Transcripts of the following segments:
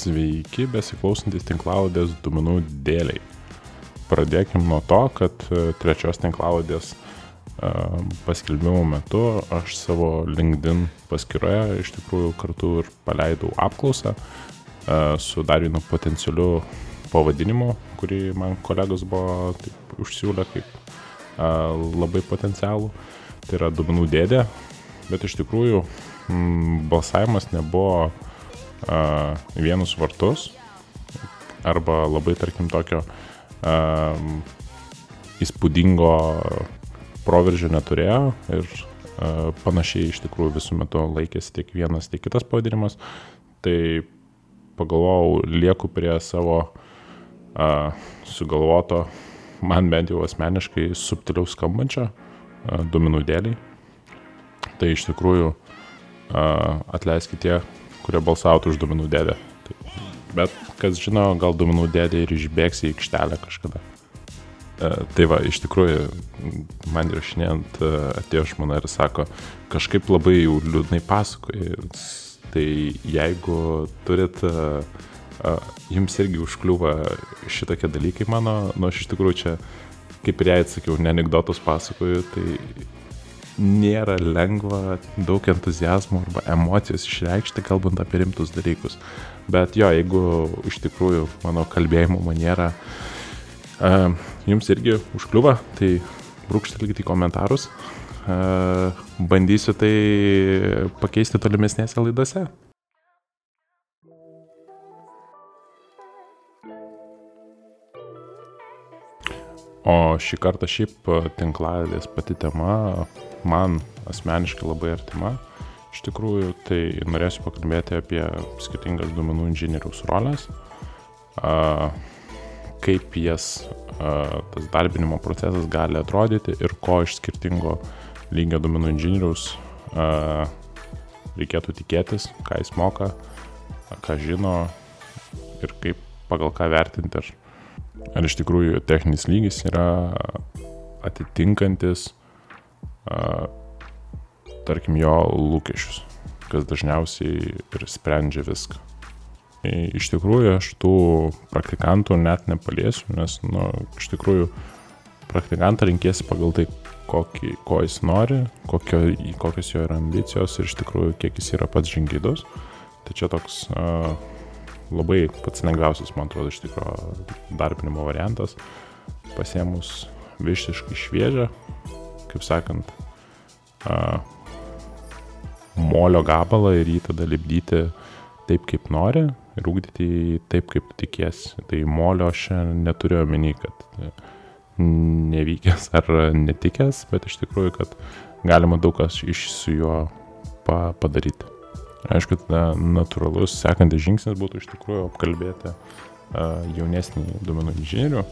Sveiki, besiklausantis tinklaudės duomenų dėliai. Pradėkim nuo to, kad e, trečios tinklaudės e, paskelbimo metu aš savo LinkedIn paskyroje iš tikrųjų kartu ir paleidau apklausą e, su dar vienu potencialiu pavadinimu, kurį man kolegos buvo taip, užsiūlę kaip labai potencialų. Tai yra duomenų dėdė, bet iš tikrųjų balsavimas nebuvo a, vienus vartus arba labai, tarkim, tokio a, įspūdingo proveržio neturėjo ir a, panašiai iš tikrųjų visų metų laikėsi tiek vienas, tiek kitas pavadinimas. Tai pagalvojau, lieku prie savo a, sugalvoto, man bent jau asmeniškai subtiliau skambančio a, duomenų dėliai. Tai iš tikrųjų a, atleiskite tie, kurie balsautų už duomenų dėdę. Tai, bet kas žino, gal duomenų dėdė ir išbėgs į aikštelę kažkada. E, tai va, iš tikrųjų, man įrašinėjant e, atėjo žmona ir sako, kažkaip labai jau liūdnai pasakoji. Tai jeigu turit, e, jums irgi užkliūva šitokie dalykai mano, nu aš iš tikrųjų čia, kaip ir jai atsakiau, ne anegdotus pasakoju, tai nėra lengva daug entuzijazmo arba emocijos išreikšti, kalbant apie rimtus dalykus. Bet jo, jeigu iš tikrųjų mano kalbėjimo maniera uh, jums irgi užkliuva, tai brūkštelkite į komentarus. Uh, bandysiu tai pakeisti tolimesnėse laidose. O šį kartą šiaip tinklalės pati tema man asmeniškai labai artima. Iš tikrųjų, tai norėsiu pakalbėti apie skirtingas duomenų inžinieriaus rolės, kaip jas tas darbinimo procesas gali atrodyti ir ko iš skirtingo lygio duomenų inžinieriaus reikėtų tikėtis, ką jis moka, ką žino ir kaip pagal ką vertinti, ar ar iš tikrųjų techninis lygis yra atitinkantis, tarkim, jo lūkesčius, kas dažniausiai ir sprendžia viską. Iš tikrųjų, aš tų praktikantų net nepaliesiu, nes, na, nu, iš tikrųjų, praktikantą rinkėsi pagal tai, kokį, ko jis nori, kokio, kokios jo yra ambicijos ir iš tikrųjų, kiek jis yra pats žingydus. Tai čia toks uh, labai pats lengviausias, man atrodo, iš tikrųjų darbinimo variantas, pasiemus visiškai šviežią, kaip sakant, a, molio gabalą ir jį tada lipdyti taip, kaip nori ir ūkdyti jį taip, kaip tikėsi. Tai molio aš neturiu omeny, kad nevykęs ar netikęs, bet iš tikrųjų, kad galima daug kas iš su juo pa padaryti. Aišku, tada natūralus sekantis žingsnis būtų iš tikrųjų apkalbėti jaunesnį duomenų inžinierių.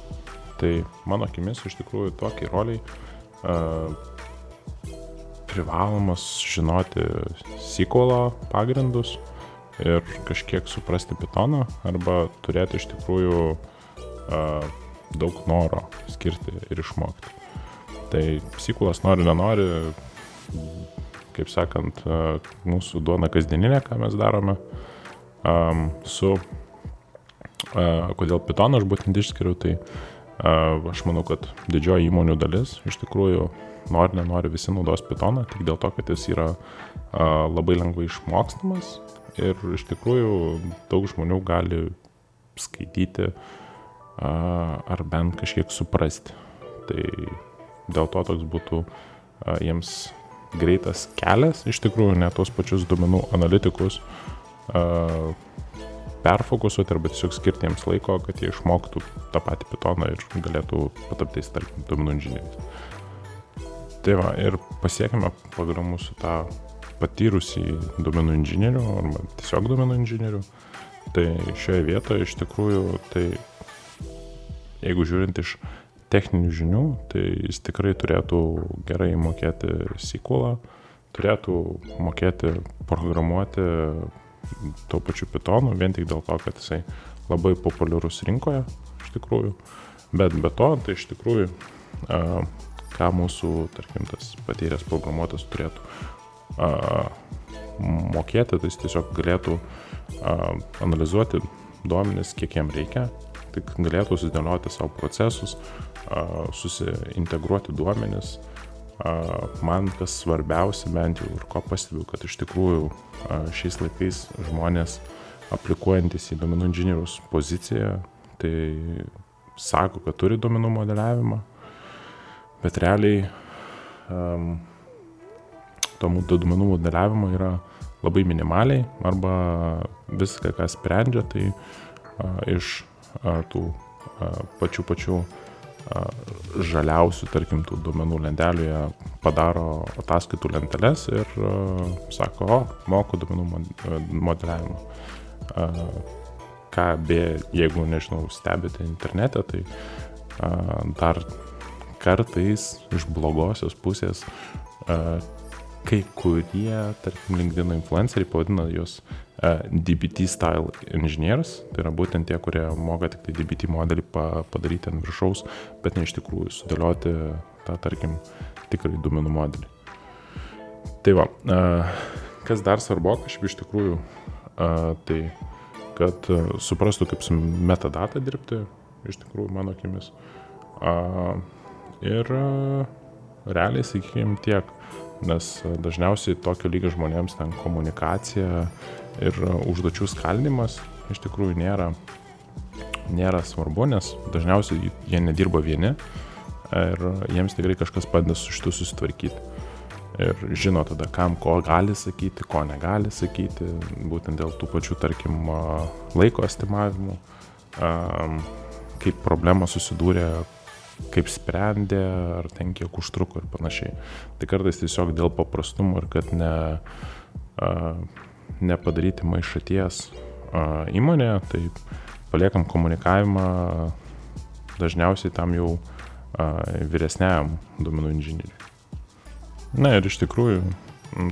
Tai mano akimis iš tikrųjų tokiai roliai uh, privalomas žinoti SQL pagrindus ir kažkiek suprasti Pythoną arba turėti iš tikrųjų daug noro skirti ir išmokti. Tai SQL nori, nenori, kaip sakant, mūsų duona kasdieninė, ką mes darome. Su, kodėl pitoną aš būtent išskiriu, tai aš manau, kad didžioji įmonių dalis iš tikrųjų nori, nenori visi naudos pitoną, tik dėl to, kad jis yra labai lengvai išmokstamas ir iš tikrųjų daug žmonių gali skaityti ar bent kažkiek suprasti. Tai dėl to toks būtų jiems greitas kelias, iš tikrųjų, ne tos pačius duomenų analitikus perfokusuoti arba tiesiog skirti jiems laiko, kad jie išmoktų tą patį pitoną ir galėtų pataptais, tarkim, duomenų inžinieriais. Tai va, ir pasiekime pagal mūsų tą patyrusį duomenų inžinierių arba tiesiog duomenų inžinierių. Tai šioje vietoje iš tikrųjų, tai jeigu žiūrint iš techninių žinių, tai jis tikrai turėtų gerai mokėti SQL, turėtų mokėti programuoti tuo pačiu Pythonu, vien tik dėl to, kad jisai labai populiarus rinkoje, iš tikrųjų. Bet be to, tai iš tikrųjų, ką mūsų, tarkim, tas patyręs programuotojas turėtų mokėti, tai jis tiesiog galėtų analizuoti duomenis, kiek jam reikia, tik galėtų susidėlioti savo procesus, susiintegruoti duomenis. Man kas svarbiausia, bent jau ir ko pastebiu, kad iš tikrųjų šiais laikais žmonės aplikuojantis į duomenų inžinieriaus poziciją, tai sako, kad turi duomenų modeliavimą, bet realiai um, to duomenų modeliavimo yra labai minimaliai arba viską, ką sprendžia, tai a, iš a, tų a, pačių pačių a, žaliausių, tarkim, tų duomenų lenteliuje padaro ataskaitų lenteles ir a, sako, o, moku duomenų modeliavimą. A, ką be, jeigu, nežinau, stebite internete, tai dar kartais iš blogosios pusės kai kurie, tarkim, LinkedIn influenceriai pavadina juos uh, e, DBT style inžinierius, tai yra būtent tie, kurie moka tik tai DBT modelį pa, padaryti ant viršaus, bet ne iš tikrųjų sudėlioti tą, tarkim, tikrai duomenų modelį. Tai va, uh, kas dar svarbu, kažkaip iš tikrųjų, uh, tai kad suprastų, kaip su metadata dirbti, iš tikrųjų, mano akimis. Ir realiai, sakykime, tiek nes dažniausiai tokio lygio žmonėms ten komunikacija ir užduočių skaldimas iš tikrųjų nėra, nėra svarbu, nes dažniausiai jie nedirba vieni ir jiems tikrai kažkas padeda su šitu susitvarkyti. Ir žino tada, kam ko gali sakyti, ko negali sakyti, būtent dėl tų pačių, tarkim, laiko estimavimų, kaip problema susidūrė, kaip sprendė, ar ten kiek užtruko ir panašiai. Tai kartais tiesiog dėl paprastumo ir kad ne, a, nepadaryti maišaties a, įmonėje, tai paliekam komunikavimą dažniausiai tam jau a, vyresniam duomenų inžinieriui. Na ir iš tikrųjų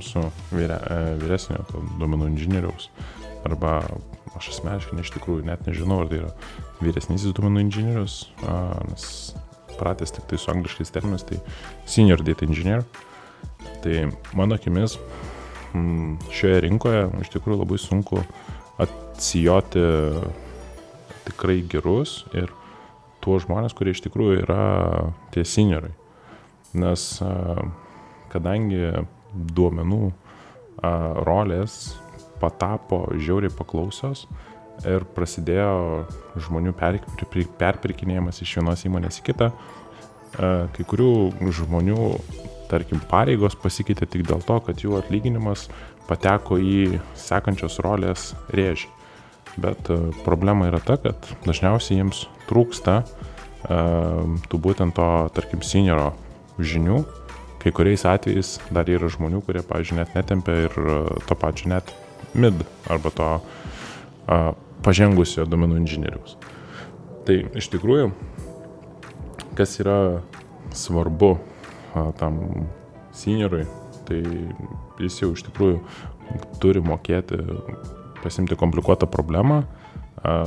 su vyre, vyresnio duomenų inžinieriaus arba aš asmeniškai iš tikrųjų net nežinau, ar tai yra vyresnysis duomenų inžinierius, a, nes pratęs tik tai su angliškais terminais, tai senior data engineer. Tai mano akimis mm, šioje rinkoje iš tikrųjų labai sunku atsijoti tikrai gerus ir tuos žmonės, kurie iš tikrųjų yra tie seniorai. Nes kadangi duomenų rolės patapo žiauriai paklausios, ir prasidėjo žmonių perpirkinėjimas iš vienos įmonės į kitą. E, kai kurių žmonių, tarkim, pareigos pasikeitė tik dėl to, kad jų atlyginimas pateko į sekančios rolės rėžį. Bet e, problema yra ta, kad dažniausiai jiems trūksta e, tų būtent to, tarkim, senioro žinių. Kai kuriais atvejais dar yra žmonių, kurie, pavyzdžiui, net netempia ir to pačio net mid arba to pažengusio domenų inžinieriaus. Tai iš tikrųjų, kas yra svarbu a, tam seniorui, tai jis jau iš tikrųjų turi mokėti pasimti komplikuotą problemą, a,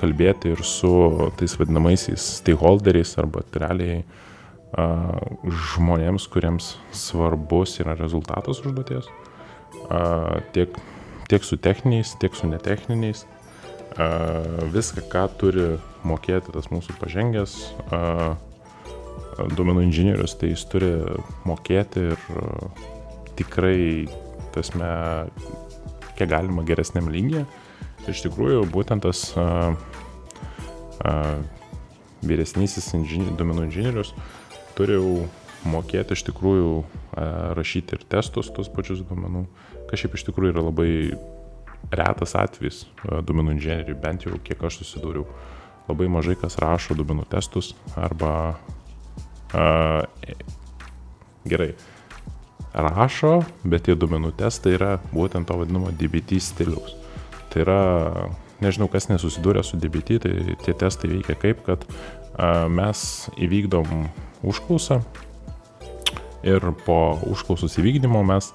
kalbėti ir su tais vadinamaisiais stakeholderiais arba realiai a, žmonėms, kuriems svarbus yra rezultatas užduoties, a, tiek, tiek su techniniais, tiek su netechniniais viską, ką turi mokėti tas mūsų pažengęs duomenų inžinierius, tai jis turi mokėti ir tikrai, tasme, kiek galima geresniam lygiai. Iš tikrųjų, būtent tas a, a, vyresnysis inžinier, duomenų inžinierius turi jau mokėti iš tikrųjų a, rašyti ir testus tos pačius duomenų, kas šiaip iš tikrųjų yra labai retas atvejis e, duomenų inžinieriui, bent jau kiek aš susidūriau. Labai mažai kas rašo duomenų testus arba a, gerai rašo, bet tie duomenų testai yra būtent to vadinamo DBT stiliaus. Tai yra, nežinau, kas nesusidūrė su DBT, tai tie testai veikia kaip, kad a, mes įvykdom užklausą ir po užklausos įvykdymo mes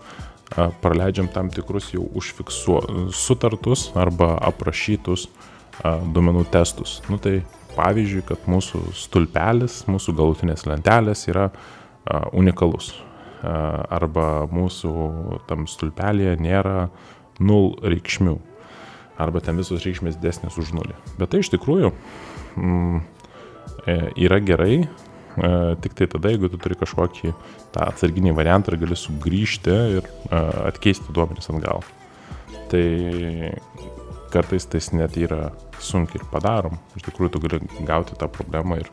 praleidžiam tam tikrus jau užfiksuo sutartus arba aprašytus duomenų testus. Nu, tai pavyzdžiui, kad mūsų stulpelis, mūsų galutinės lentelės yra unikalus. Arba mūsų tam stulpelėje nėra nul reikšmių. arba ten visos reikšmės didesnės už nulį. Bet tai iš tikrųjų mm, yra gerai, e, tik tai tada, jeigu tu turi kažkokį tą atsarginį variantą ir gali sugrįžti ir e, atkeisti duomenis atgal. Tai kartais tai net yra sunkiai ir padarom. Iš tikrųjų, tu gali gauti tą problemą ir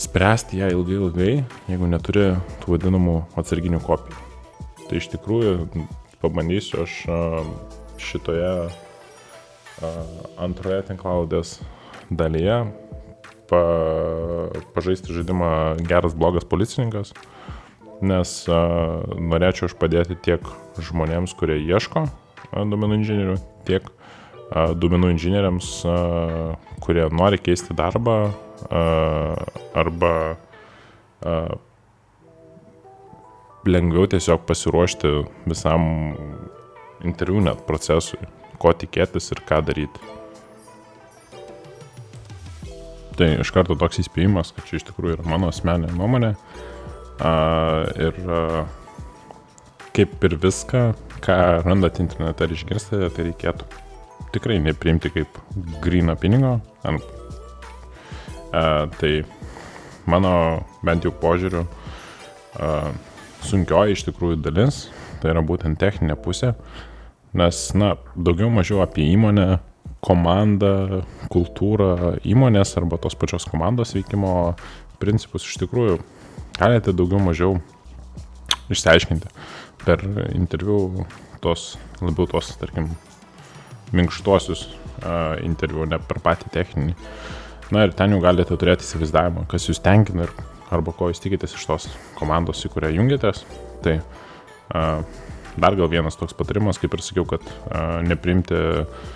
spręsti ją ilgai ilgai, jeigu neturi tų vadinamų atsarginių kopijų. Tai iš tikrųjų pabandysiu aš šitoje antroje tinklaudės dalyje pa, pažaisti žaidimą geras, blogas policininkas, nes a, norėčiau aš padėti tiek žmonėms, kurie ieško duomenų inžinierių, tiek a, duomenų inžinieriams, a, kurie nori keisti darbą a, arba a, lengviau tiesiog pasiruošti visam interviu net procesui, ko tikėtis ir ką daryti. Tai iš karto toks įspėjimas, kad čia iš tikrųjų yra mano asmeninė nuomonė. A, ir a, kaip ir viską, ką randat internete ir išgirstate, tai reikėtų tikrai nepriimti kaip grino pinigo. A, tai mano bent jau požiūriu a, sunkioji iš tikrųjų dalis, tai yra būtent techninė pusė, Nes, na, daugiau mažiau apie įmonę, komandą, kultūrą įmonės arba tos pačios komandos veikimo principus iš tikrųjų galite daugiau mažiau išsiaiškinti per interviu tos, labiau tos, tarkim, minkštuosius uh, interviu, ne per patį techninį. Na ir ten jau galite turėti įsivaizdavimą, kas jūs tenkina ir arba ko jūs tikitės iš tos komandos, į kurią jungiatės. Tai uh, dar gal vienas toks patarimas, kaip ir sakiau, kad uh, neprimti uh,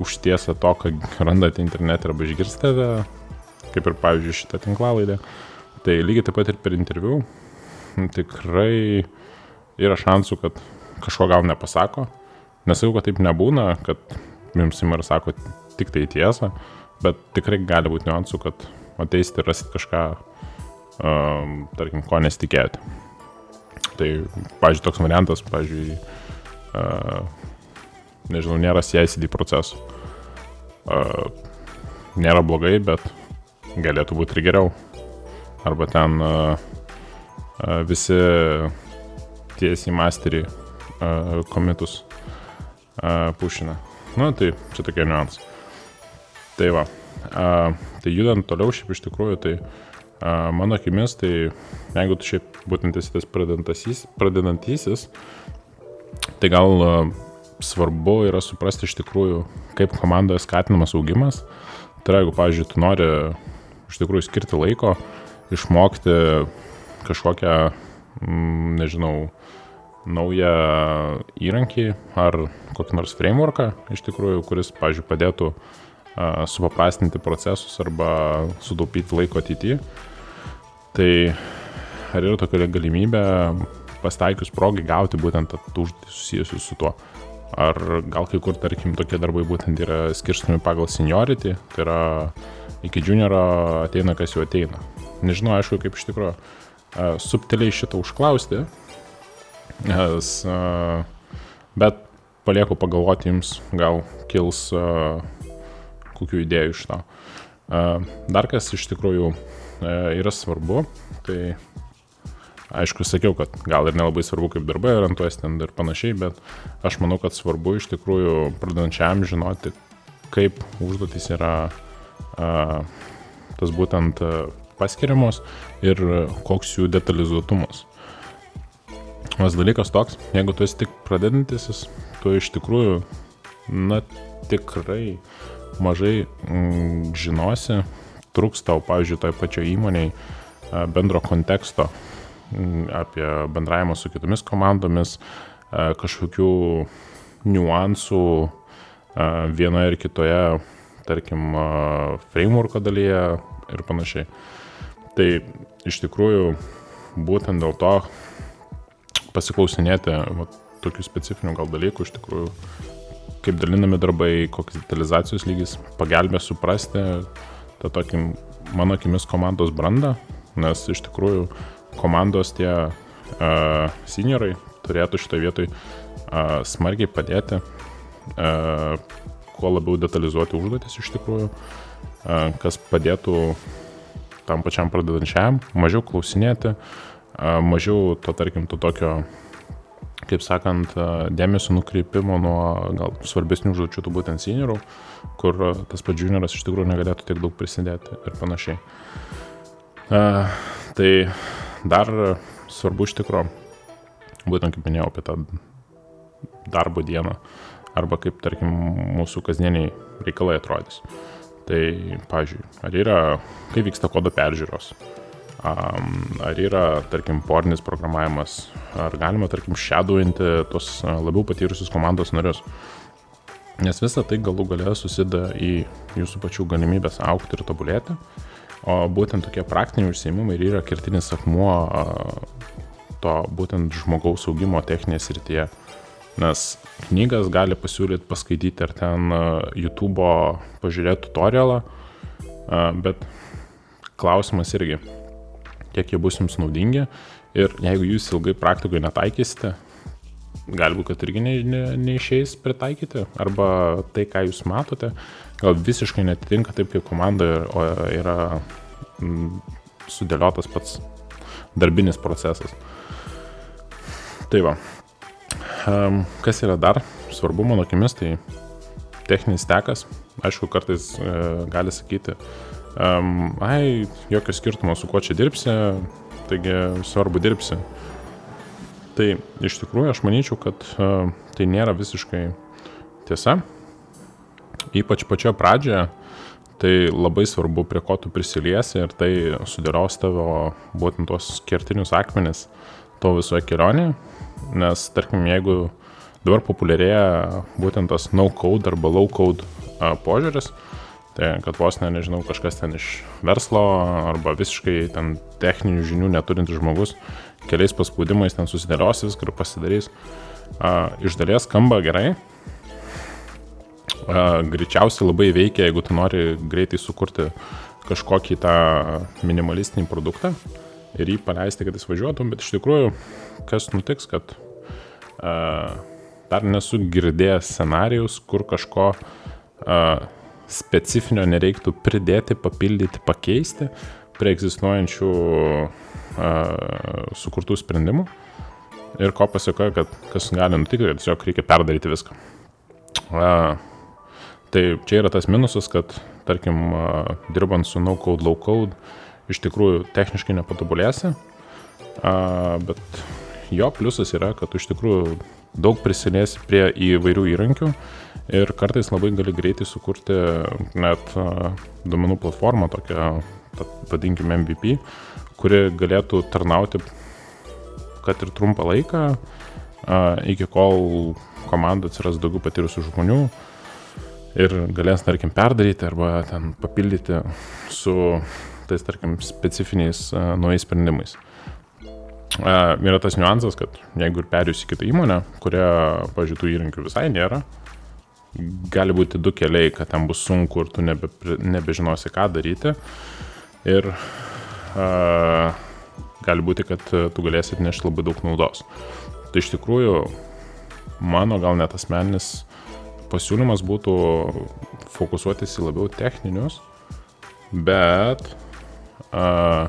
užtiesą to, ką randate internete arba išgirstate, kaip ir pavyzdžiui šitą tinklalaidę. Tai lygiai taip pat ir per interviu tikrai yra šansų, kad kažko gal nepasako. Nesakau, kad taip nebūna, kad jums ima ir sako tik tai tiesą, bet tikrai gali būti niuansų, kad ateisite ir rasit kažką, um, tarkim, ko nesitikėjote. Tai, pažiūrėjau, toks variantas, pažiūrėjau, uh, nežinau, nėra CICD procesų. Uh, nėra blogai, bet galėtų būti ir geriau. Arba ten uh, uh, visi tiesiai masterį uh, komitus uh, pušina. Nu, tai čia tokie niuansai. Tai va. Uh, tai judant toliau, šiaip iš tikrųjų, tai uh, mano akimis, tai jeigu tu šiaip būtent esi tas pradedantysis, tai gal e, svarbu yra suprasti iš tikrųjų, kaip komandoje skatinamas augimas. Tai yra, jeigu, pavyzdžiui, tu nori iš tikrųjų skirti laiko, išmokti kažkokią, mm, nežinau, naują įrankį ar kokį nors frameworką, iš tikrųjų, kuris, pavyzdžiui, padėtų supaprastinti procesus arba sutaupyti laiko ateityje. Tai ar yra tokia galimybė pastaikius progai gauti būtent užduotį susijusius su tuo. Ar gal kai kur, tarkim, tokie darbai būtent yra skirstomi pagal seniority, tai yra iki junioro ateina, kas jau ateina. Nežinau, aišku, kaip iš tikrųjų uh, subtiliai šitą užklausti, nes, uh, bet palieku pagalvoti jums, gal kils uh, kokių idėjų iš to. Dar kas iš tikrųjų yra svarbu, tai Aišku, sakiau, kad gal ir nelabai svarbu, kaip darbai orientuojas ten ir panašiai, bet aš manau, kad svarbu iš tikrųjų pradedančiam žinoti, kaip užduotis yra a, tas būtent paskiriamos ir koks jų detalizuotumas. Vas dalykas toks, jeigu tu esi tik pradedantisis, tu iš tikrųjų, na, tikrai mažai mm, žinosi, trūks tau, pavyzdžiui, toj pačioj įmoniai bendro konteksto apie bendravimą su kitomis komandomis, e, kažkokių niuansų e, vienoje ir kitoje, tarkim, e, frameworko dalyje ir panašiai. Tai iš tikrųjų būtent dėl to pasiklausinėti va, tokių specifinių gal dalykų, iš tikrųjų, kaip dalinami darbai, koks detalizacijos lygis, pagelbė suprasti tą tokį, mano akimis, komandos brandą, nes iš tikrųjų komandos tie uh, seniorai turėtų šitoje vietoje uh, smarkiai padėti, kuo labiau detalizuoti užduotis iš tikrųjų, kas padėtų tam pačiam pradedančiam, mažiau klausinėti, mažiau to, tarkim, to tokio, kaip sakant, dėmesio nukreipimo nuo gal svarbesnių užduočių, tų būtent seniorų, kur tas pats junioras iš tikrųjų negalėtų tiek daug prisidėti ir panašiai. Tai dar svarbu iš tikrųjų, būtent kaip minėjau apie tą darbo dieną, arba kaip, tarkim, mūsų kasdieniai reikalai atrodys. Tai, pavyzdžiui, ar yra, kaip vyksta kodo peržiūros, ar yra, tarkim, pornis programavimas, ar galima, tarkim, shadowinti tos labiau patyrusius komandos narius. Nes visa tai galų gale susideda į jūsų pačių galimybės aukti ir tobulėti, o būtent tokie praktiniai užsiemimai ir yra kertinis akmuo to būtent žmogaus augimo techninėje srityje. Nes knygas gali pasiūlyti paskaityti ar ten YouTube'o pažiūrėti tutorialą, bet klausimas irgi, kiek jie bus jums naudingi ir jeigu jūs ilgai praktikoje netaikysite, galbūt, kad irgi ne, ne, neišeis pritaikyti, arba tai, ką jūs matote, gal visiškai netitinka taip, kaip komanda yra sudėliotas pats darbinis procesas. Tai va, kas yra dar svarbu mano akimis, tai techninis tekas. Aišku, kartais uh, gali sakyti, ai, jokio skirtumo, su kuo čia dirbsi, taigi svarbu dirbsi. Tai iš tikrųjų aš manyčiau, kad uh, tai nėra visiškai tiesa. Ypač pačioje pradžioje, tai labai svarbu, prie ko tu prisiliesi ir tai sudėlios tavo būtent tuos kertinius akmenis to visoje kelionėje nes tarkim, jeigu dabar populiarėja būtent tas no code arba low code požiūris, tai kad vos ne, nežinau, kažkas ten iš verslo arba visiškai ten techninių žinių neturintis žmogus keliais paspaudimais ten susidėlios viską ir pasidarys, iš dalies skamba gerai. A, greičiausiai labai veikia, jeigu tu nori greitai sukurti kažkokį tą minimalistinį produktą ir jį paleisti, kad jis važiuotum, bet iš tikrųjų, kas nutiks, kad uh, dar nesu girdėjęs scenarius, kur kažko uh, specifinio nereiktų pridėti, papildyti, pakeisti prie egzistuojančių uh, sukurtų sprendimų. Ir ko pasiekoja, kad kas gali nutikti, kad tiesiog reikia perdaryti viską. Uh, tai čia yra tas minusas, kad, tarkim, dirbant su no code, low code, iš tikrųjų techniškai nepatobulėsi, bet jo pliusas yra, kad iš tikrųjų daug prisidėsi prie įvairių įrankių ir kartais labai gali greitai sukurti net duomenų platformą, tokią, vadinkime MVP, kuri galėtų tarnauti, kad ir trumpą laiką, iki kol komanda atsiras daugiau patyrusių žmonių ir galės, tarkim, perdaryti arba ten papildyti su tais, tarkim, specifiniais uh, naujais sprendimais. Uh, yra tas niuansas, kad jeigu ir perėjus į kitą įmonę, kuria, pažiūrėtų, įrankių visai nėra, gali būti du keliai, kad ten bus sunku ir tu nebe, nebežinosi, ką daryti. Ir uh, gali būti, kad tu galėsi atnešti labai daug naudos. Tai iš tikrųjų, mano gal net asmeninis pasiūlymas būtų fokusuotis į labiau techninius, bet uh,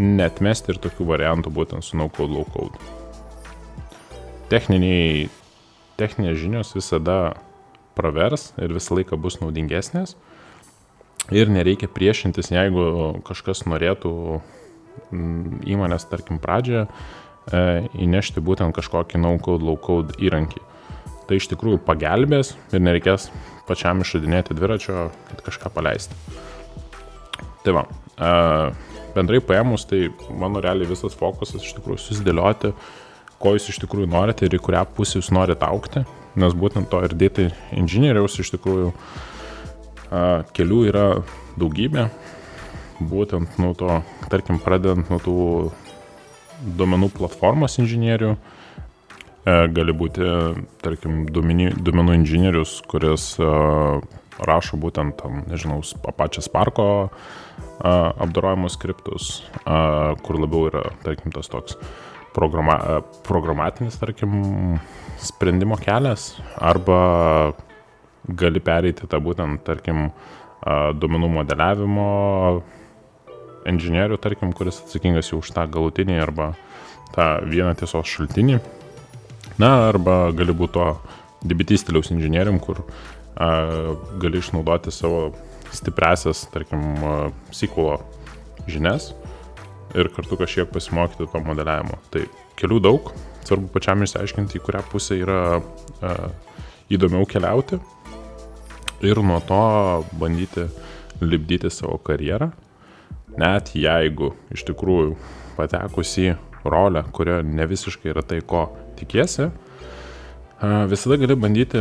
netmesti ir tokių variantų būtent su no-code, low-code. Techniniai, techninės žinios visada pravers ir visą laiką bus naudingesnės. Ir nereikia priešintis, jeigu kažkas norėtų mm, įmonės, tarkim, pradžioje e, įnešti būtent kažkokį no-code, low-code įrankį. Tai iš tikrųjų pagelbės ir nereikės pačiam išradinėti dviračio, kad kažką paleisti. Tai va, bendrai paėmus, tai mano realiai visas fokusas iš tikrųjų susidėlioti, ko jūs iš tikrųjų norite ir į kurią pusę jūs norite aukti, nes būtent to ir dėtai inžinieriaus iš tikrųjų kelių yra daugybė, būtent nuo to, tarkim, pradedant nuo tų duomenų platformos inžinierių, gali būti, tarkim, duomenų inžinierius, kuris rašo būtent tam, nežinau, pačią Sparko apdorojimus skriptus, kur labiau yra, tarkim, tas toks programa, programatinis, tarkim, sprendimo kelias, arba gali pereiti tą būtent, tarkim, duomenų modeliavimo inžinierių, tarkim, kuris atsakingas jau už tą galutinį arba tą vieną tiesos šaltinį. Na, arba gali būti to DBT stiliaus inžinierium, kur a, gali išnaudoti savo stipresias, tarkim, SQL žinias ir kartu kažkiek pasimokyti to modeliavimo. Tai kelių daug, svarbu pačiam išsiaiškinti, į kurią pusę yra a, įdomiau keliauti ir nuo to bandyti lipdyti savo karjerą, net jeigu iš tikrųjų patekus į rolę, kurio ne visiškai yra tai, ko tikiesi, visada gali bandyti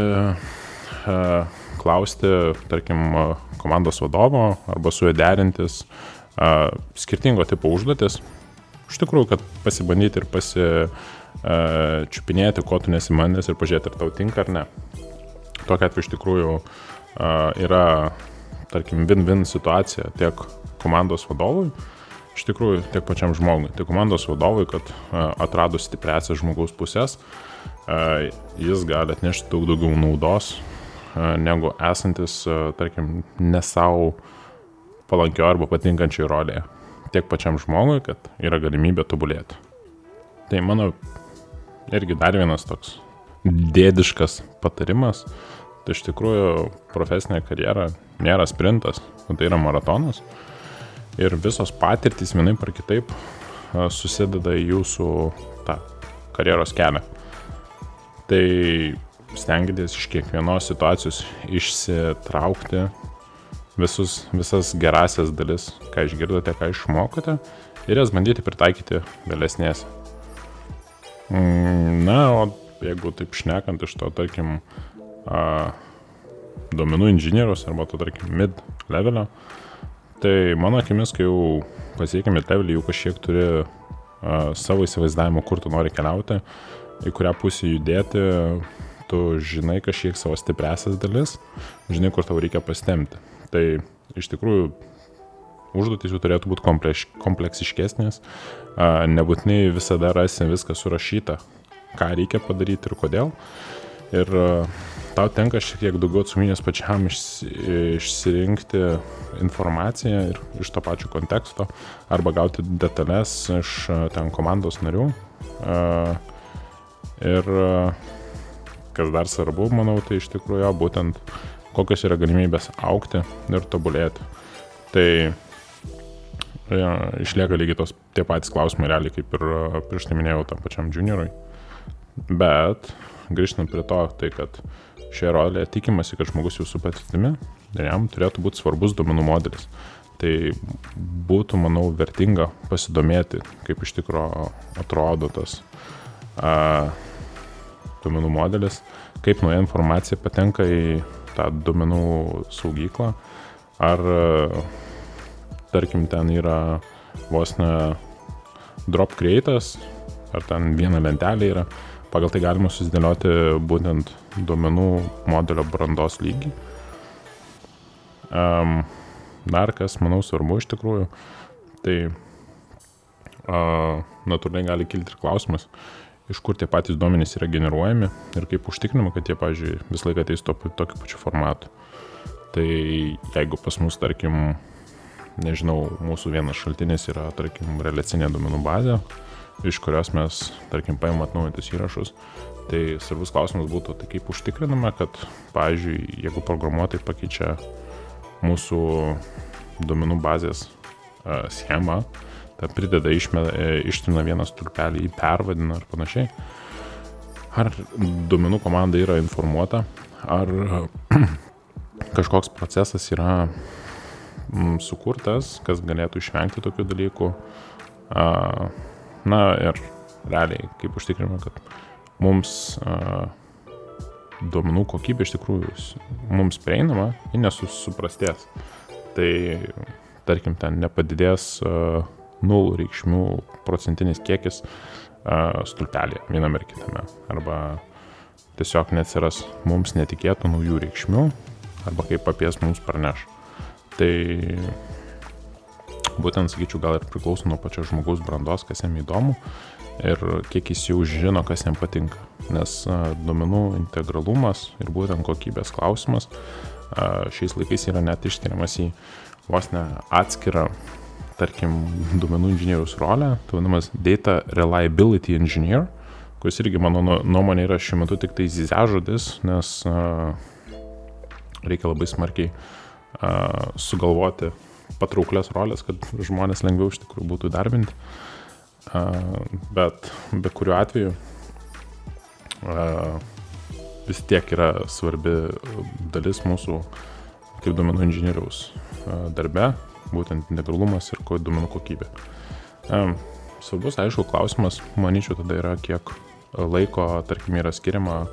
klausti, tarkim, komandos vadovo arba su juo derintis skirtingo tipo užduotis. Iš tikrųjų, kad pasibandyti ir pasičiupinėti, ko tu nesimandęs ir pažiūrėti, ar tau tinka ar ne. Tokia atveju iš tikrųjų yra, tarkim, win-win situacija tiek komandos vadovui, iš tikrųjų tiek pačiam žmogui, tiek komandos vadovui, kad atradus stipresias žmogaus pusės, jis gali atnešti daug daugiau naudos negu esantis, tarkim, ne savo palankio arba patinkančiai rolėje. Tiek pačiam žmogui, kad yra galimybė tobulėti. Tai mano irgi dar vienas toks dėdiškas patarimas. Tai iš tikrųjų profesinė karjera nėra sprintas, tai yra maratonas. Ir visos patirtys vienai par kitaip susideda į jūsų tą karjeros kelią. Tai stengiatės iš kiekvienos situacijos išsitraukti visus, visas gerasias dalis, ką išgirdote, ką išmokote ir jas bandyti pritaikyti vėlesnės. Mm, na, o jeigu taip šnekant iš to, tarkim, a, duomenų inžinierius arba to, tarkim, mid levelio, tai mano akimis, kai jau pasiekia mid levelį, jau kažkiek turi a, savo įsivaizdavimo, kur tu nori keliauti, į kurią pusę judėti, tu žinai kažkiek savo stipresias dalis, žinai, kur tau reikia pastemti. Tai iš tikrųjų užduotis jų turėtų būti kompleks, kompleksiškesnės, nebūtinai visada rasi viską surašyta, ką reikia padaryti ir kodėl. Ir tau tenka šiek tiek daugiau atsakomybės pačiam išsirinkti informaciją ir iš to pačio konteksto, arba gauti detalės iš ten komandos narių. Ir kas dar svarbu, manau, tai iš tikrųjų būtent kokios yra galimybės aukti ir tobulėti. Tai ja, išlieka lygiai tos tie patys klausimai realiai kaip ir prieš tai minėjau tam pačiam juniorui. Bet grįžtant prie to, tai kad šioje rolėje tikimasi, kad žmogus jau su patirtimi ir jam turėtų būti svarbus duomenų modelis. Tai būtų, manau, vertinga pasidomėti, kaip iš tikrųjų atrodo tas a, duomenų modelis, kaip nauja informacija patenka į tą duomenų saugyklą, ar tarkim ten yra vos ne drop creatas, ar ten viena lentelė yra, pagal tai galima susidėlioti būtent duomenų modelio brandos lygį. Um, dar kas, manau, svarbu iš tikrųjų, tai uh, natūraliai gali kilti ir klausimas, iš kur tie patys duomenys yra generuojami ir kaip užtikrinama, kad jie, pavyzdžiui, visą laiką ateis to, tokiu pačiu formatu. Tai jeigu pas mus, tarkim, nežinau, mūsų vienas šaltinis yra, tarkim, relacinė duomenų bazė, iš kurios mes, tarkim, paimam atnaujintus įrašus, tai svarbus klausimas būtų, tai kaip užtikriname, kad, pavyzdžiui, jeigu programuotojai pakeičia mūsų duomenų bazės schemą, tą prideda, išme, e, ištrina vieną stulpelį, jį pervadina ar panašiai. Ar duomenų komanda yra informuota, ar kažkoks procesas yra sukurtas, kas galėtų išvengti tokių dalykų. Na ir realiai, kaip užtikriname, kad mums duomenų kokybė iš tikrųjų mums prieinama, ji nesuprastės. Tai tarkim, ten nepadidės uh, nul reikšmių procentinis kiekis uh, stulpelėje viename ir kitame. Arba tiesiog neatsiras mums netikėtų naujų reikšmių, arba kaip apies mums praneš. Tai būtent, sakyčiau, gal ir priklauso nuo pačios žmogaus brandos, kas jam įdomu. ir kiek jis jau žino, kas jam patinka. Nes duomenų integralumas ir būtent kokybės klausimas šiais laikais yra net išskiriamas į vos ne atskirą, tarkim, duomenų inžinieriaus rolę, tai vadinamas Data Reliability Engineer, kuris irgi mano nuomonė yra šiuo metu tik tai zizęžodis, nes reikia labai smarkiai sugalvoti patrauklias rolės, kad žmonės lengviau iš tikrųjų būtų darbinti. Bet be kuriuo atveju vis tiek yra svarbi dalis mūsų kaip duomenų inžinieriaus darbe, būtent integralumas ir duomenų kokybė. Svarbus, aišku, klausimas, manyčiau, tada yra, kiek laiko, tarkim, yra skiriama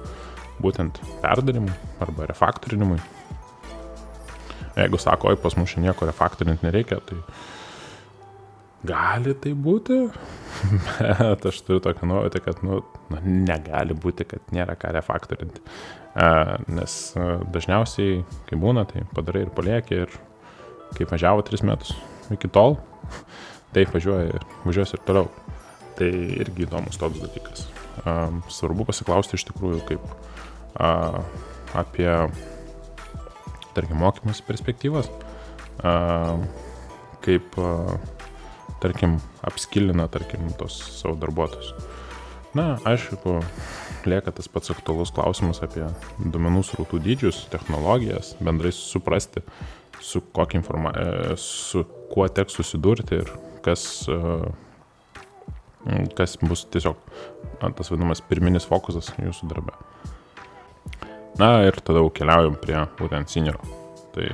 būtent perdarimui arba refaktorinimui Jeigu sako, oi, pas mus čia nieko refaktorinti nereikia, tai gali tai būti, bet aš turiu tokią nuojautę, kad nu, nu, negali būti, kad nėra ką refaktorinti. Nes dažniausiai, kai būna, tai padarai ir palieki ir kaip važiavo 3 metus iki tol, taip važiuoja, važiuos ir toliau. Tai irgi įdomus toks dalykas. Svarbu pasiklausti iš tikrųjų kaip apie tarkim, mokymus perspektyvos, kaip, tarkim, apskilina, tarkim, tos savo darbuotojus. Na, aišku, lieka tas pats aktualus klausimas apie duomenų srautų dydžius, technologijas, bendrai suprasti, su, informa... E, su kuo teks susidurti ir kas, kas bus tiesiog tas vadinamas pirminis fokusas jūsų darbe. Na ir tada jau keliaujam prie būtent senioro. Tai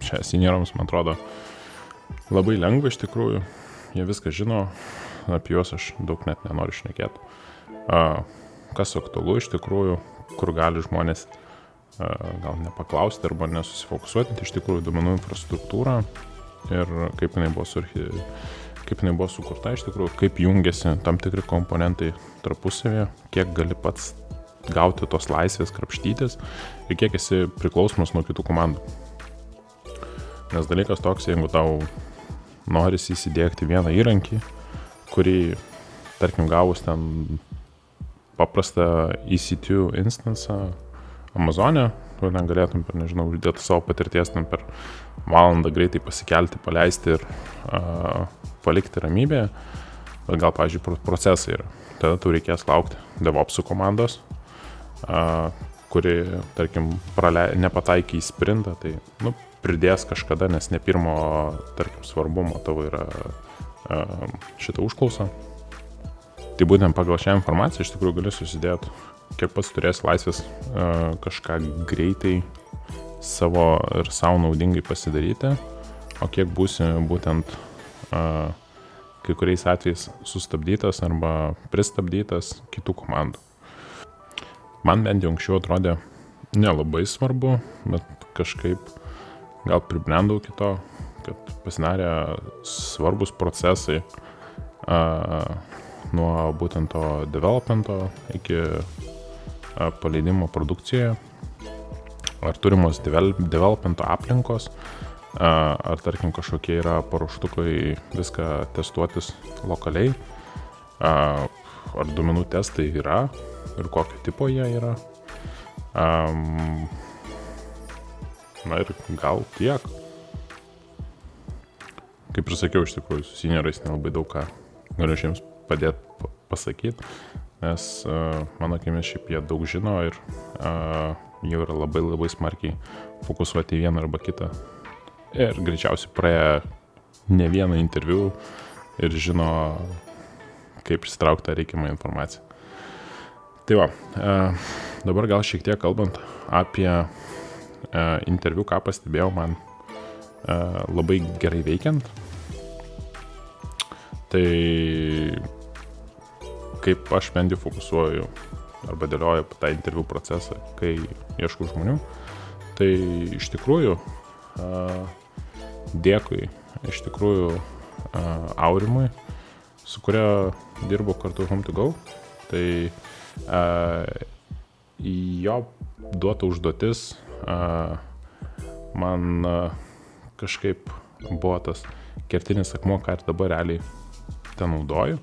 čia seniorams, man atrodo, labai lengva iš tikrųjų. Jie viską žino, apie juos aš daug net nenoriu šnekėti. Kas aktualu iš tikrųjų, kur gali žmonės gal nepaklausti arba nesusifokusuoti, tai iš tikrųjų duomenų infrastruktūra ir kaip jinai buvo surhi kaip jinai buvo sukurta iš tikrųjų, kaip jungiasi tam tikri komponentai tarpusavėje, kiek gali pats gauti tos laisvės krapštytis ir kiek esi priklausomas nuo kitų komandų. Nes dalykas toks, jeigu tau norisi įsidėkti vieną įrankį, kurį, tarkim, gavus ten paprastą EC2 instansą Amazonė, tu ten galėtum, per, nežinau, uždėti savo patirties, ten per valandą greitai pasikelti, paleisti ir uh, palikti ramybėje, bet gal, pavyzdžiui, procesai yra. Tada tau reikės laukti DevOpsų komandos, kuri, tarkim, prale... nepataikė į sprintą, tai nu, pridės kažkada, nes ne pirmo, tarkim, svarbumo tavo yra šitą užklausą. Tai būtent pagal šią informaciją iš tikrųjų gali susidėti, kiek pats turės laisvės kažką greitai savo ir savo naudingai pasidaryti, o kiek būsi būtent kai kuriais atvejais sustabdytas arba pristabdytas kitų komandų man bent jau anksčiau atrodė nelabai svarbu, bet kažkaip gal pribrendau kito, kad pasidarė svarbus procesai a, nuo būtent to developmento iki a, paleidimo produkcijoje, ar turimos develop, developmento aplinkos, a, ar tarkim kažkokie yra paruoštukai viską testuotis lokaliai, a, ar duomenų testai yra, ir kokio tipo jie yra. Um, na ir gal tiek. Kaip ir sakiau, iš tikrųjų, su seniorais nelabai daug ką galiu jiems padėti pasakyti, nes uh, mano akimis šiaip jie daug žino ir uh, jau yra labai labai smarkiai fokusuoti į vieną arba kitą. Ir greičiausiai praėję ne vieną interviu ir žino, kaip išsitraukti reikiamą informaciją. Tai va, e, dabar gal šiek tiek kalbant apie e, interviu, ką pastebėjau man e, labai gerai veikiant. Tai kaip aš bent jau fokusuoju arba dėlioju tą interviu procesą, kai ieškau žmonių, tai iš tikrųjų dėkui iš tikrųjų Aurimui, su kuria dirbu kartu Home to Go. Tai jo duota užduotis man kažkaip buvo tas kertinis akmuo, ką ir dabar realiai ten naudoju.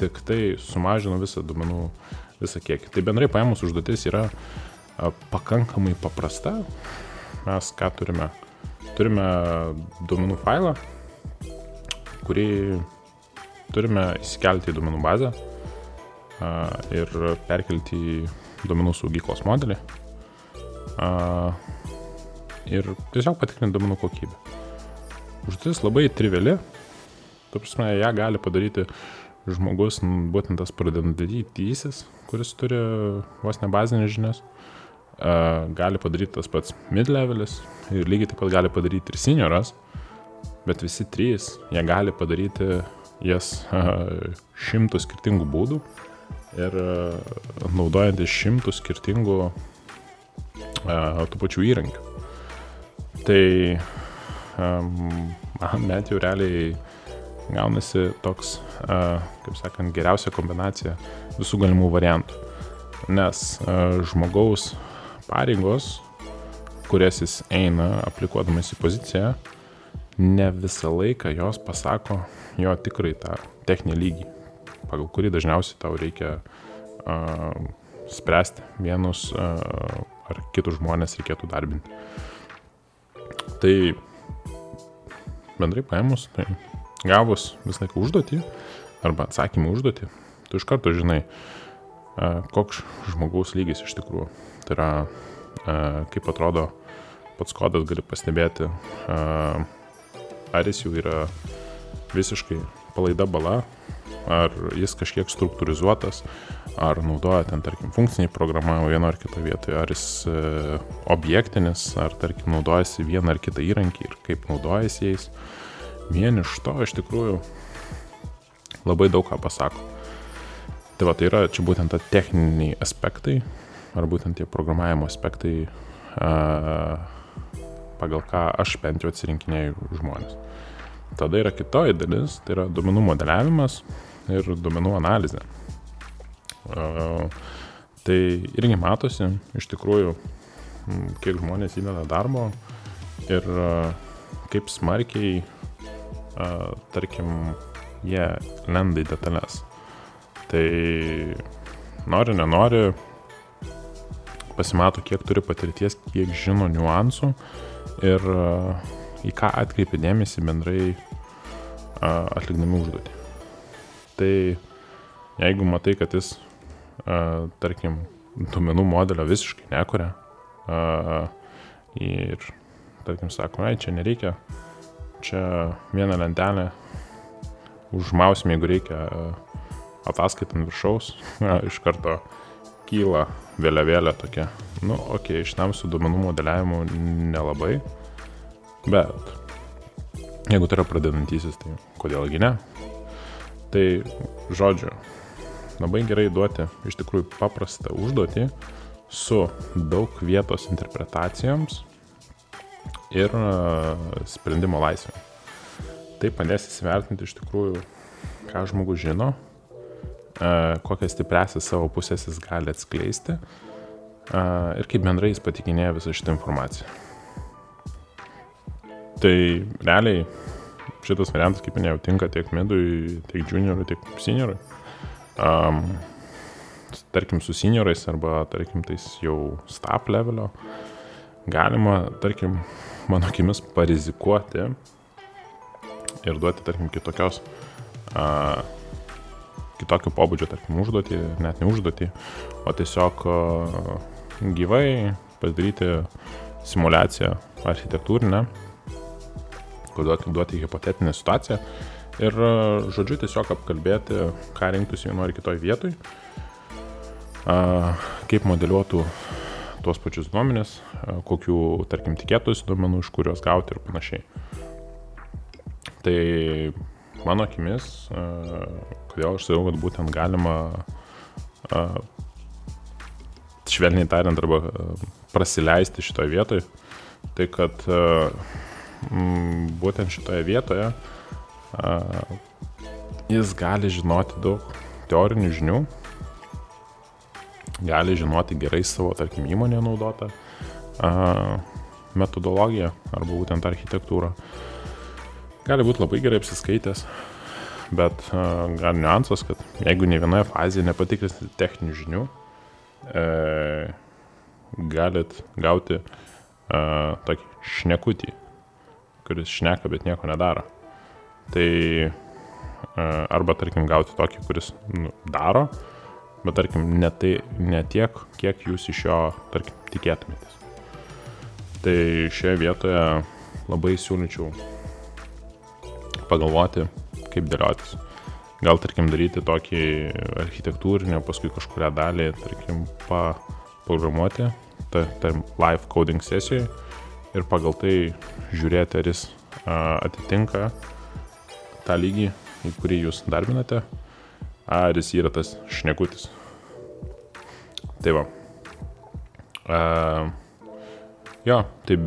tik tai sumažino visą duomenų, visą kiekį. Tai bendrai paėmus užduotis yra pakankamai paprasta. Mes ką turime? Turime duomenų failą, kurį turime įsikelti į duomenų bazę ir perkelti į duomenų saugyklos modelį ir tiesiog patikrinti duomenų kokybę. Užduotis labai triviali, tu prasme, ją gali padaryti žmogus, būtent tas pradedantysis, kuris turi vos ne bazinės žinias, gali padaryti tas pats mid-levelis ir lygiai taip pat gali padaryti ir senioras, bet visi trys, jie gali padaryti jas šimtų skirtingų būdų ir naudojantis šimtų skirtingų tų pačių įrankių. Tai man bent jau realiai gaunasi toks, kaip sakant, geriausia kombinacija visų galimų variantų. Nes žmogaus pareigos, kurias jis eina aplikuodamas į poziciją, ne visą laiką jos pasako jo tikrai tą techninį lygį, pagal kurį dažniausiai tau reikia uh, spręsti vienus uh, ar kitus žmonės reikėtų darbinti. Tai bendrai paėmus, tai gavus visą laiką užduotį arba atsakymą užduotį, tu iš karto žinai, uh, koks žmogaus lygis iš tikrųjų. Tai yra, uh, kaip atrodo pats kodas, gali pastebėti, uh, ar jis jau yra visiškai palaida bala, ar jis kažkiek struktūrizuotas, ar naudoja ten, tarkim, funkciniai programavimo vieno ar kito vietoje, ar jis e, objektinis, ar, tarkim, naudojasi vieną ar kitą įrankį ir kaip naudojasi jais. Vien iš to iš tikrųjų labai daug ką pasako. Tai va, tai yra čia būtent ta techniniai aspektai, ar būtent tie programavimo aspektai, a, pagal ką aš bent jau atsirinkinėjau žmonės. Tada yra kitoji dalis, tai yra duomenų modeliavimas ir duomenų analizė. Tai irgi matosi iš tikrųjų, kiek žmonės įdeda darbo ir uh, kaip smarkiai, uh, tarkim, jie lenda į detalės. Tai nori, nenori, pasimato, kiek turi patirties, kiek žino niuansų ir uh, į ką atkreipi dėmesį bendrai a, atlikdami užduotį. Tai jeigu matai, kad jis, a, tarkim, duomenų modelio visiškai nekuria ir, tarkim, sako, ai, čia nereikia, čia vieną lentelę užmausim, jeigu reikia ataskaitant viršaus, a, iš karto kyla vėliavėlė tokia, nu, okei, okay, šitam su duomenų modeliavimu nelabai, Bet jeigu tai yra pradedantysis, tai kodėlgi ne? Tai žodžiu, labai gerai duoti iš tikrųjų paprastą užduotį su daug vietos interpretacijoms ir sprendimo laisvė. Tai padės įsivertinti iš tikrųjų, ką žmogus žino, kokias stipresias savo pusės jis gali atskleisti ir kaip bendrai jis patikinėja visą šitą informaciją. Tai realiai šitas variantas, kaip minėjau, tinka tiek midui, tiek juniorui, tiek seniorui. Um, tarkim, su seniorais arba, tarkim, tais jau staff levelio galima, tarkim, mano akimis parizikuoti ir duoti, tarkim, kitokios, uh, kitokio pobūdžio, tarkim, užduotį, net ne užduotį, o tiesiog uh, gyvai padaryti simulaciją architektūrinę duoti, duoti hipotetinę situaciją ir, e, žodžiu, tiesiog apkalbėti, ką rinktųsi vienoje ar kitoje vietoje, kaip modeliuotų tuos pačius duomenis, kokių, tarkim, tikėtųsi duomenų, iš kurios gauti ir panašiai. Tai mano akimis, kodėl aš sakiau, kad būtent galima švelniai tariant arba prasileisti šitoje vietoje, tai kad būtent šitoje vietoje jis gali žinoti daug teorinių žinių, gali žinoti gerai savo, tarkim, įmonėje naudotą metodologiją arba būtent architektūrą. Gali būti labai gerai apsiskaitęs, bet uh, gal niuansas, kad jeigu ne vienoje fazėje nepatikrinsite techninių žinių, e, galit gauti uh, tokį šnekutį, kuris šneka, bet nieko nedaro. Tai uh, arba, tarkim, gauti tokį, kuris nu, daro, bet, tarkim, ne, tai, ne tiek, kiek jūs iš jo, tarkim, tikėtumėtės. Tai šioje vietoje labai siūlyčiau pagalvoti, kaip dėliotis. Gal, tarkim, daryti tokį architektūrinį, paskui kažkuria dalį, tarkim, paprogramuoti, ta, ta live coding sesijoje ir pagal tai žiūrėti, ar jis atitinka tą lygį, į kurį jūs darbinate, ar jis yra tas šnekutis. Tai va. A, jo, tai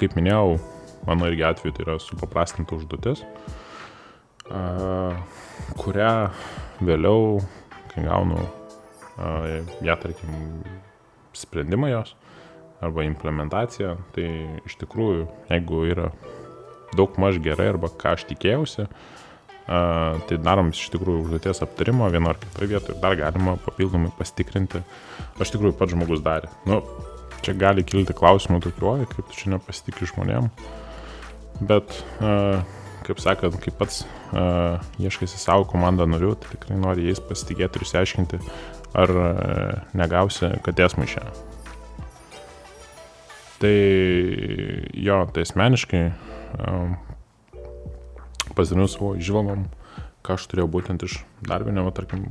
kaip minėjau, mano irgi atveju tai yra supaprastinta užduotis, kurią vėliau, kai gaunu ją, tarkim, sprendimą jos arba implementaciją, tai iš tikrųjų, jeigu yra daug maž gerai arba ką aš tikėjausi, tai darom iš tikrųjų užduoties aptarimo vieno ar kitoje vietoje ir dar galima papildomai pasitikrinti, aš tikrųjų pats žmogus darė. Nu, čia gali kilti klausimų tokiu, oi, kaip tu čia nepasitikri žmonėm, bet, a, kaip sakant, kaip pats a, ieškaisi savo komandą narių, tai tikrai nori jais pasitikėti ir išsiaiškinti, ar a, negausi katės maišę. Tai jo, tai asmeniškai pasidalinu savo išvalgom, ką aš turėjau būtent iš darbinio, tarkim,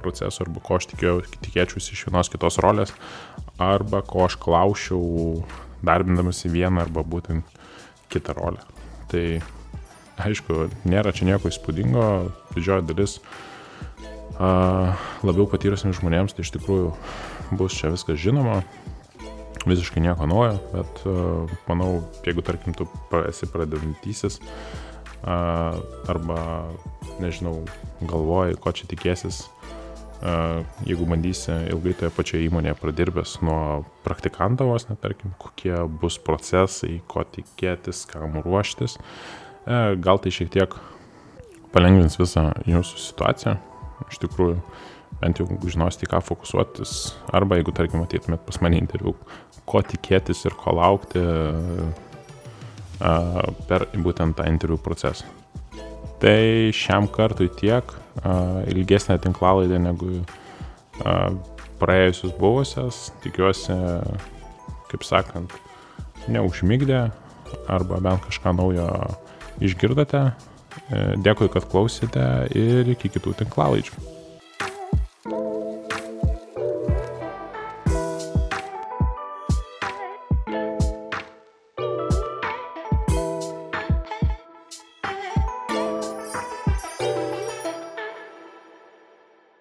proceso, arba ko aš tikėjau, tikėčiausi iš vienos kitos rolės, arba ko aš klausiau darbindamas į vieną arba būtent kitą rolę. Tai aišku, nėra čia nieko įspūdingo, didžioji dalis a, labiau patyrusiems žmonėms, tai iš tikrųjų bus čia viskas žinoma, visiškai nieko naujo, bet uh, manau, jeigu tarkim tu esi pradedantysis arba, nežinau, galvoji, ko čia tikėsis, jeigu bandysi ilgai toje pačioje įmonėje pradirbęs nuo praktikanto vos, net tarkim, kokie bus procesai, ko tikėtis, kam ruoštis, uh, gal tai šiek tiek palengvins visą jūsų situaciją. Iš tikrųjų, bent jau žinosite, ką fokusuotis, arba jeigu, tarkim, ateitumėt pas mane interviu, ko tikėtis ir ko laukti per būtent tą interviu procesą. Tai šiam kartui tiek, ilgesnė tinklalaidė negu praėjusius buvusias, tikiuosi, kaip sakant, neužmygdė arba bent kažką naujo išgirdote. Dėkui, kad klausėte ir iki kitų tinklalaidžių.